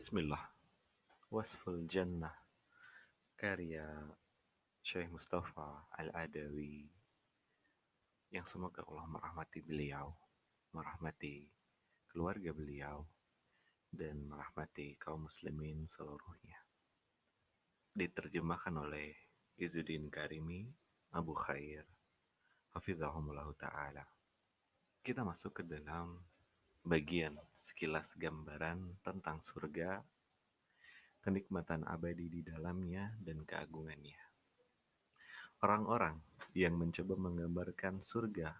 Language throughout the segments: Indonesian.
Bismillah. Wasful Jannah. Karya Syekh Mustafa Al-Adawi. Yang semoga Allah merahmati beliau, merahmati keluarga beliau, dan merahmati kaum muslimin seluruhnya. Diterjemahkan oleh Izzuddin Karimi, Abu Khair, Hafizahumullah Ta'ala. Kita masuk ke dalam bagian sekilas gambaran tentang surga, kenikmatan abadi di dalamnya, dan keagungannya. Orang-orang yang mencoba menggambarkan surga,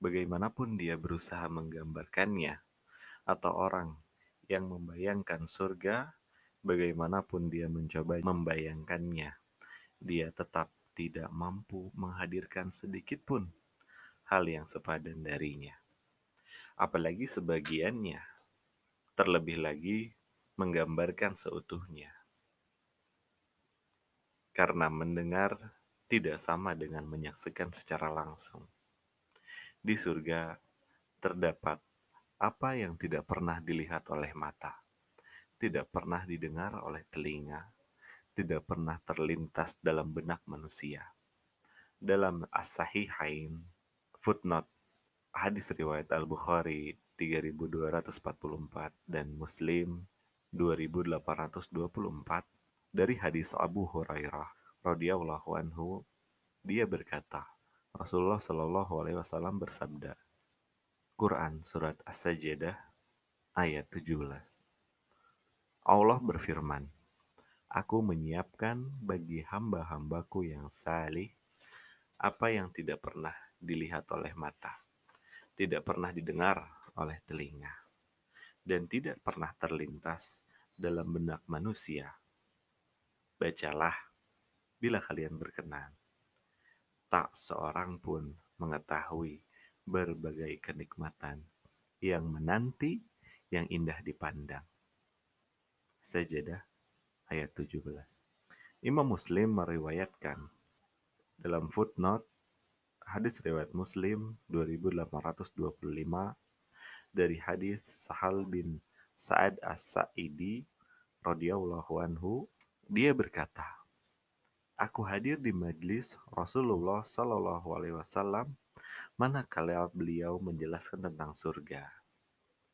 bagaimanapun dia berusaha menggambarkannya, atau orang yang membayangkan surga, bagaimanapun dia mencoba membayangkannya, dia tetap tidak mampu menghadirkan sedikit pun hal yang sepadan darinya. Apalagi sebagiannya, terlebih lagi menggambarkan seutuhnya. Karena mendengar tidak sama dengan menyaksikan secara langsung. Di surga terdapat apa yang tidak pernah dilihat oleh mata, tidak pernah didengar oleh telinga, tidak pernah terlintas dalam benak manusia. Dalam As-Sahihain, footnote, hadis riwayat Al-Bukhari 3244 dan Muslim 2824 dari hadis Abu Hurairah radhiyallahu anhu dia berkata Rasulullah Shallallahu alaihi wasallam bersabda Quran surat As-Sajdah ayat 17 Allah berfirman Aku menyiapkan bagi hamba-hambaku yang salih apa yang tidak pernah dilihat oleh mata, tidak pernah didengar oleh telinga, dan tidak pernah terlintas dalam benak manusia. Bacalah bila kalian berkenan. Tak seorang pun mengetahui berbagai kenikmatan yang menanti yang indah dipandang. Sajadah ayat 17. Imam Muslim meriwayatkan dalam footnote hadis riwayat Muslim 2825 dari hadis Sahal bin Sa'ad As-Sa'idi radhiyallahu anhu dia berkata Aku hadir di majlis Rasulullah Shallallahu alaihi wasallam manakala beliau menjelaskan tentang surga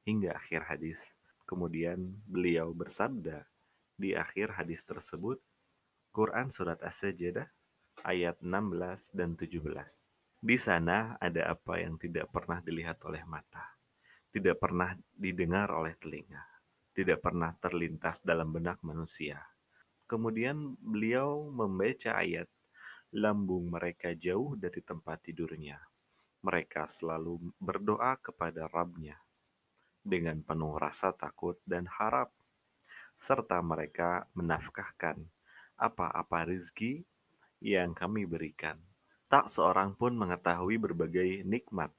hingga akhir hadis. Kemudian beliau bersabda di akhir hadis tersebut Quran surat As-Sajdah ayat 16 dan 17. Di sana ada apa yang tidak pernah dilihat oleh mata, tidak pernah didengar oleh telinga, tidak pernah terlintas dalam benak manusia. Kemudian beliau membaca ayat, lambung mereka jauh dari tempat tidurnya. Mereka selalu berdoa kepada Rabnya dengan penuh rasa takut dan harap, serta mereka menafkahkan apa-apa rizki yang kami berikan. Tak seorang pun mengetahui berbagai nikmat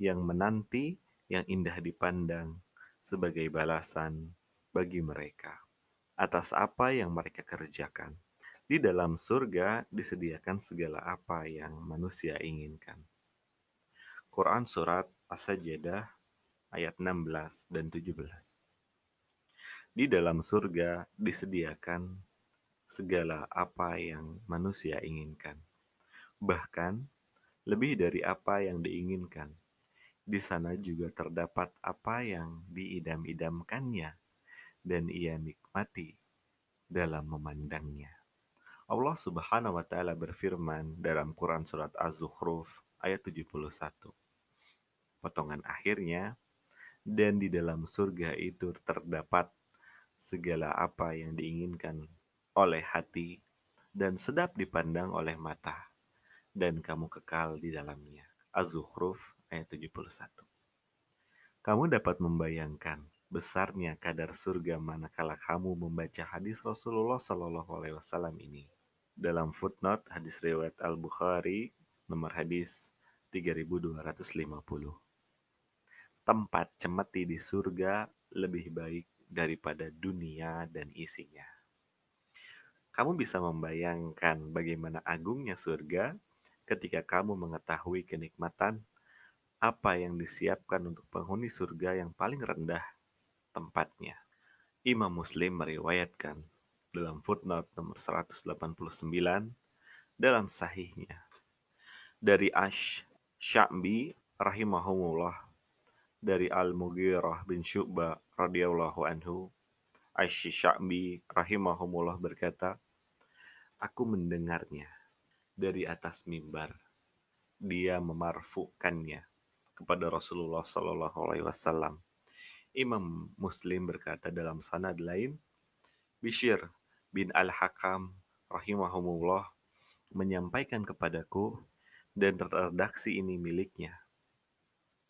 yang menanti yang indah dipandang sebagai balasan bagi mereka atas apa yang mereka kerjakan. Di dalam surga disediakan segala apa yang manusia inginkan. Quran Surat As-Sajdah ayat 16 dan 17. Di dalam surga disediakan segala apa yang manusia inginkan. Bahkan lebih dari apa yang diinginkan. Di sana juga terdapat apa yang diidam-idamkannya dan ia nikmati dalam memandangnya. Allah Subhanahu wa taala berfirman dalam Quran surat Az-Zukhruf ayat 71. Potongan akhirnya dan di dalam surga itu terdapat segala apa yang diinginkan oleh hati dan sedap dipandang oleh mata dan kamu kekal di dalamnya. Az-Zukhruf ayat 71. Kamu dapat membayangkan besarnya kadar surga manakala kamu membaca hadis Rasulullah Shallallahu Alaihi Wasallam ini. Dalam footnote hadis riwayat Al Bukhari nomor hadis 3250. Tempat cemeti di surga lebih baik daripada dunia dan isinya. Kamu bisa membayangkan bagaimana agungnya surga ketika kamu mengetahui kenikmatan apa yang disiapkan untuk penghuni surga yang paling rendah tempatnya. Imam Muslim meriwayatkan dalam footnote nomor 189 dalam sahihnya dari Ash Sya'bi rahimahumullah dari Al-Mughirah bin Syu'bah radhiyallahu anhu Ash Sya'bi rahimahumullah berkata aku mendengarnya dari atas mimbar dia memarfukannya kepada Rasulullah Shallallahu alaihi wasallam Imam Muslim berkata dalam sanad lain, Bishir bin Al-Hakam rahimahumullah menyampaikan kepadaku dan redaksi ini miliknya.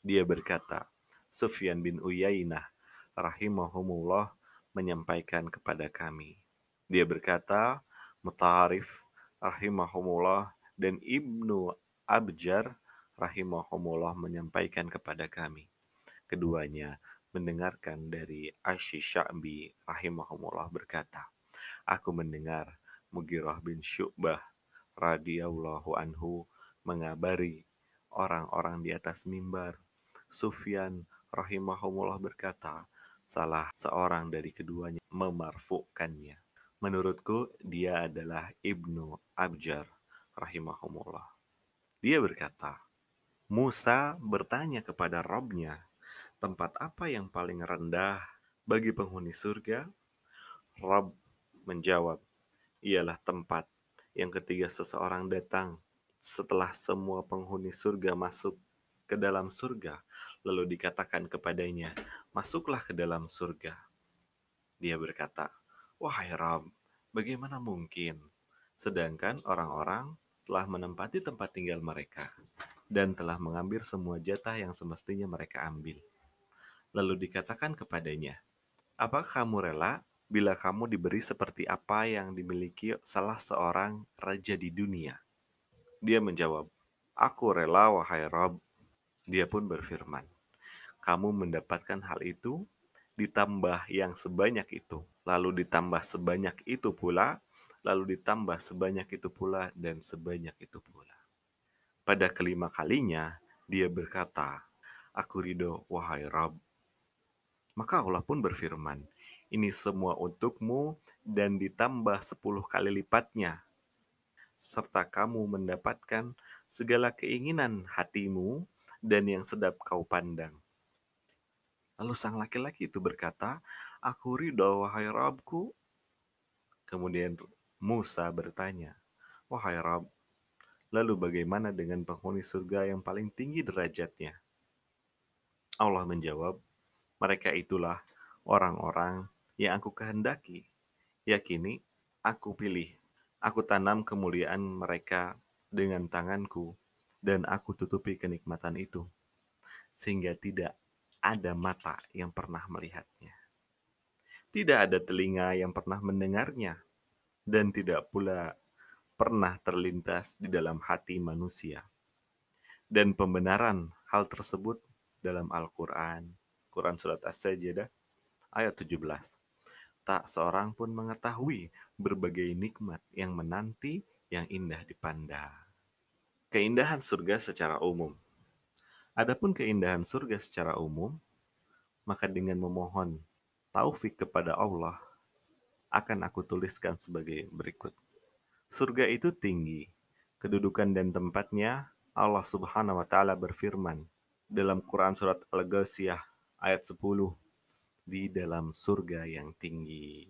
Dia berkata, Sufyan bin Uyainah rahimahumullah menyampaikan kepada kami. Dia berkata, Mutarif rahimahumullah dan Ibnu Abjar rahimahumullah menyampaikan kepada kami. Keduanya mendengarkan dari Asy Sya'bi rahimahumullah berkata, Aku mendengar Mugirah bin Syu'bah radhiyallahu anhu mengabari orang-orang di atas mimbar. Sufyan rahimahumullah berkata, salah seorang dari keduanya memarfukannya. Menurutku dia adalah Ibnu Abjar rahimahumullah. Dia berkata, Musa bertanya kepada Robnya, tempat apa yang paling rendah bagi penghuni surga? Rob menjawab, ialah tempat yang ketiga seseorang datang setelah semua penghuni surga masuk ke dalam surga, lalu dikatakan kepadanya, masuklah ke dalam surga. Dia berkata, wahai Rob, bagaimana mungkin? Sedangkan orang-orang telah menempati tempat tinggal mereka dan telah mengambil semua jatah yang semestinya mereka ambil. Lalu dikatakan kepadanya, Apakah kamu rela bila kamu diberi seperti apa yang dimiliki salah seorang raja di dunia? Dia menjawab, Aku rela, wahai Rob. Dia pun berfirman, Kamu mendapatkan hal itu, ditambah yang sebanyak itu, lalu ditambah sebanyak itu pula, lalu ditambah sebanyak itu pula, dan sebanyak itu pula. Pada kelima kalinya, dia berkata, Aku ridho, wahai Rob. Maka Allah pun berfirman, ini semua untukmu dan ditambah sepuluh kali lipatnya. Serta kamu mendapatkan segala keinginan hatimu dan yang sedap kau pandang. Lalu sang laki-laki itu berkata, Aku ridho, wahai Rabku. Kemudian Musa bertanya, Wahai Rab, lalu bagaimana dengan penghuni surga yang paling tinggi derajatnya? Allah menjawab, mereka itulah orang-orang yang aku kehendaki. Yakini, aku pilih. Aku tanam kemuliaan mereka dengan tanganku, dan aku tutupi kenikmatan itu, sehingga tidak ada mata yang pernah melihatnya. Tidak ada telinga yang pernah mendengarnya, dan tidak pula pernah terlintas di dalam hati manusia. Dan pembenaran hal tersebut dalam Al-Quran Quran Surat As-Sajdah ayat 17. Tak seorang pun mengetahui berbagai nikmat yang menanti yang indah dipandang. Keindahan surga secara umum. Adapun keindahan surga secara umum, maka dengan memohon taufik kepada Allah, akan aku tuliskan sebagai berikut. Surga itu tinggi, kedudukan dan tempatnya Allah Subhanahu wa taala berfirman dalam Quran surat Al-Ghasiyah ayat 10 di dalam surga yang tinggi.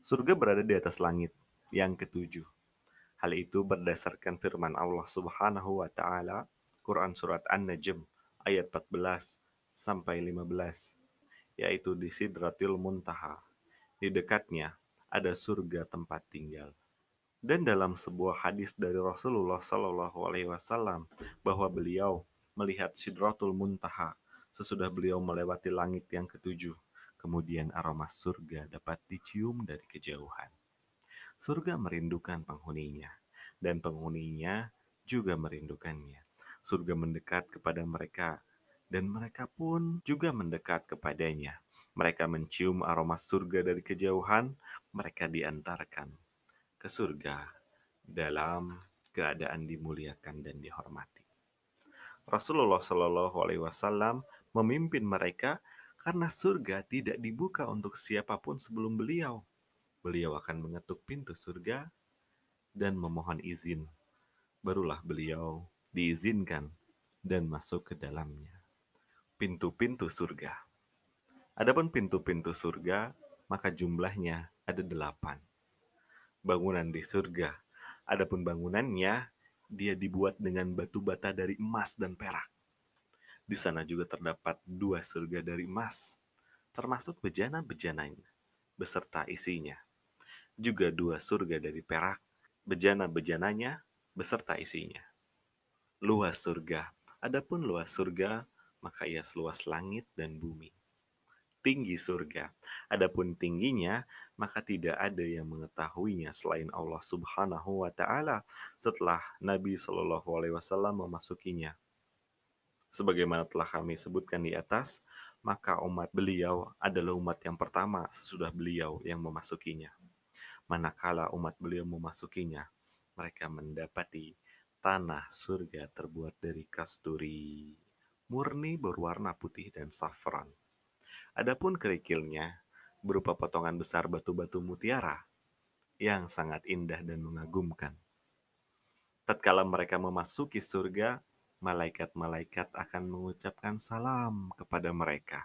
Surga berada di atas langit yang ketujuh. Hal itu berdasarkan firman Allah Subhanahu wa taala Quran surat An-Najm ayat 14 sampai 15 yaitu di Sidratil Muntaha. Di dekatnya ada surga tempat tinggal. Dan dalam sebuah hadis dari Rasulullah Shallallahu alaihi wasallam bahwa beliau melihat Sidratul Muntaha sesudah beliau melewati langit yang ketujuh. Kemudian aroma surga dapat dicium dari kejauhan. Surga merindukan penghuninya, dan penghuninya juga merindukannya. Surga mendekat kepada mereka, dan mereka pun juga mendekat kepadanya. Mereka mencium aroma surga dari kejauhan, mereka diantarkan ke surga dalam keadaan dimuliakan dan dihormati. Rasulullah Shallallahu Alaihi Wasallam memimpin mereka Karena surga tidak dibuka untuk siapa pun sebelum beliau. Beliau akan mengetuk pintu surga dan memohon izin. Barulah beliau diizinkan dan masuk ke dalamnya. Pintu-pintu surga. Adapun pintu-pintu surga, maka jumlahnya ada delapan. Bangunan di surga. Adapun bangunannya, dia dibuat dengan batu bata dari emas dan perak. Di sana juga terdapat dua surga dari emas, termasuk bejana-bejananya, beserta isinya. Juga dua surga dari perak, bejana-bejananya, beserta isinya. Luas surga. Adapun luas surga, maka ia seluas langit dan bumi. Tinggi surga. Adapun tingginya, maka tidak ada yang mengetahuinya selain Allah Subhanahu wa taala setelah Nabi Shallallahu alaihi wasallam memasukinya. Sebagaimana telah kami sebutkan di atas, maka umat beliau adalah umat yang pertama sesudah beliau yang memasukinya. Manakala umat beliau memasukinya, mereka mendapati tanah surga terbuat dari kasturi, murni berwarna putih dan safran. Adapun kerikilnya berupa potongan besar batu-batu mutiara yang sangat indah dan mengagumkan. Tatkala mereka memasuki surga, malaikat-malaikat akan mengucapkan salam kepada mereka.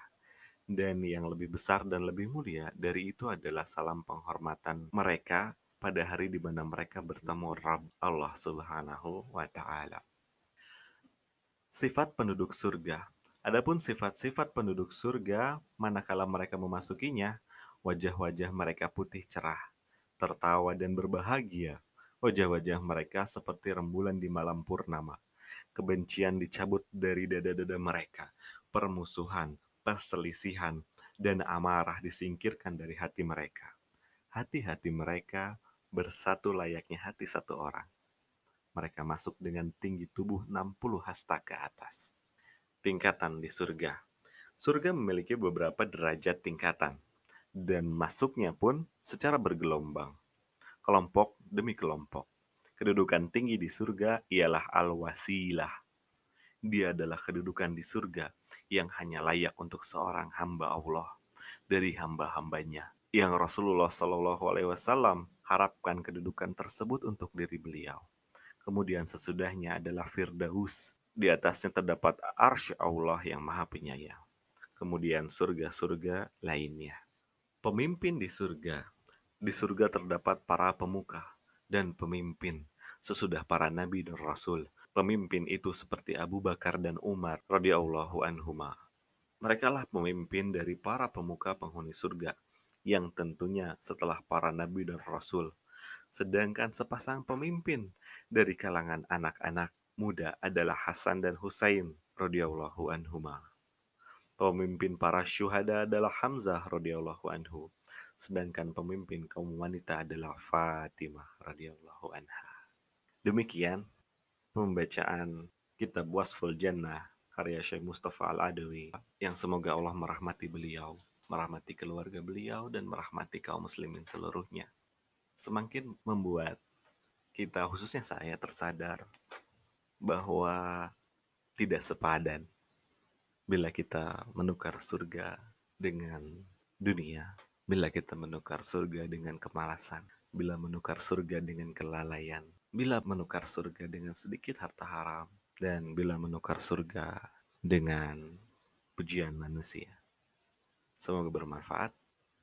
Dan yang lebih besar dan lebih mulia dari itu adalah salam penghormatan mereka pada hari di mana mereka bertemu Rabb Allah Subhanahu wa taala. Sifat penduduk surga. Adapun sifat-sifat penduduk surga, manakala mereka memasukinya, wajah-wajah mereka putih cerah, tertawa dan berbahagia. Wajah-wajah mereka seperti rembulan di malam purnama kebencian dicabut dari dada-dada mereka, permusuhan, perselisihan, dan amarah disingkirkan dari hati mereka. Hati-hati mereka bersatu layaknya hati satu orang. Mereka masuk dengan tinggi tubuh 60 hasta ke atas. Tingkatan di surga. Surga memiliki beberapa derajat tingkatan, dan masuknya pun secara bergelombang. Kelompok demi kelompok Kedudukan tinggi di surga ialah al-wasilah. Dia adalah kedudukan di surga yang hanya layak untuk seorang hamba Allah dari hamba-hambanya. Yang Rasulullah Shallallahu Alaihi Wasallam harapkan kedudukan tersebut untuk diri beliau. Kemudian sesudahnya adalah Firdaus. Di atasnya terdapat arsy Allah yang maha penyayang. Kemudian surga-surga lainnya. Pemimpin di surga. Di surga terdapat para pemuka dan pemimpin sesudah para nabi dan rasul. Pemimpin itu seperti Abu Bakar dan Umar radhiyallahu anhuma. Mereka lah pemimpin dari para pemuka penghuni surga yang tentunya setelah para nabi dan rasul. Sedangkan sepasang pemimpin dari kalangan anak-anak muda adalah Hasan dan Husain radhiyallahu anhuma. Pemimpin para syuhada adalah Hamzah radhiyallahu anhu sedangkan pemimpin kaum wanita adalah Fatimah radhiyallahu anha. Demikian pembacaan kitab Wasful Jannah karya Syekh Mustafa Al-Adawi yang semoga Allah merahmati beliau, merahmati keluarga beliau dan merahmati kaum muslimin seluruhnya. Semakin membuat kita khususnya saya tersadar bahwa tidak sepadan bila kita menukar surga dengan dunia Bila kita menukar surga dengan kemalasan, bila menukar surga dengan kelalaian, bila menukar surga dengan sedikit harta haram, dan bila menukar surga dengan pujian manusia. Semoga bermanfaat.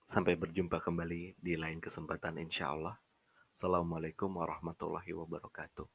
Sampai berjumpa kembali di lain kesempatan insya Allah. Assalamualaikum warahmatullahi wabarakatuh.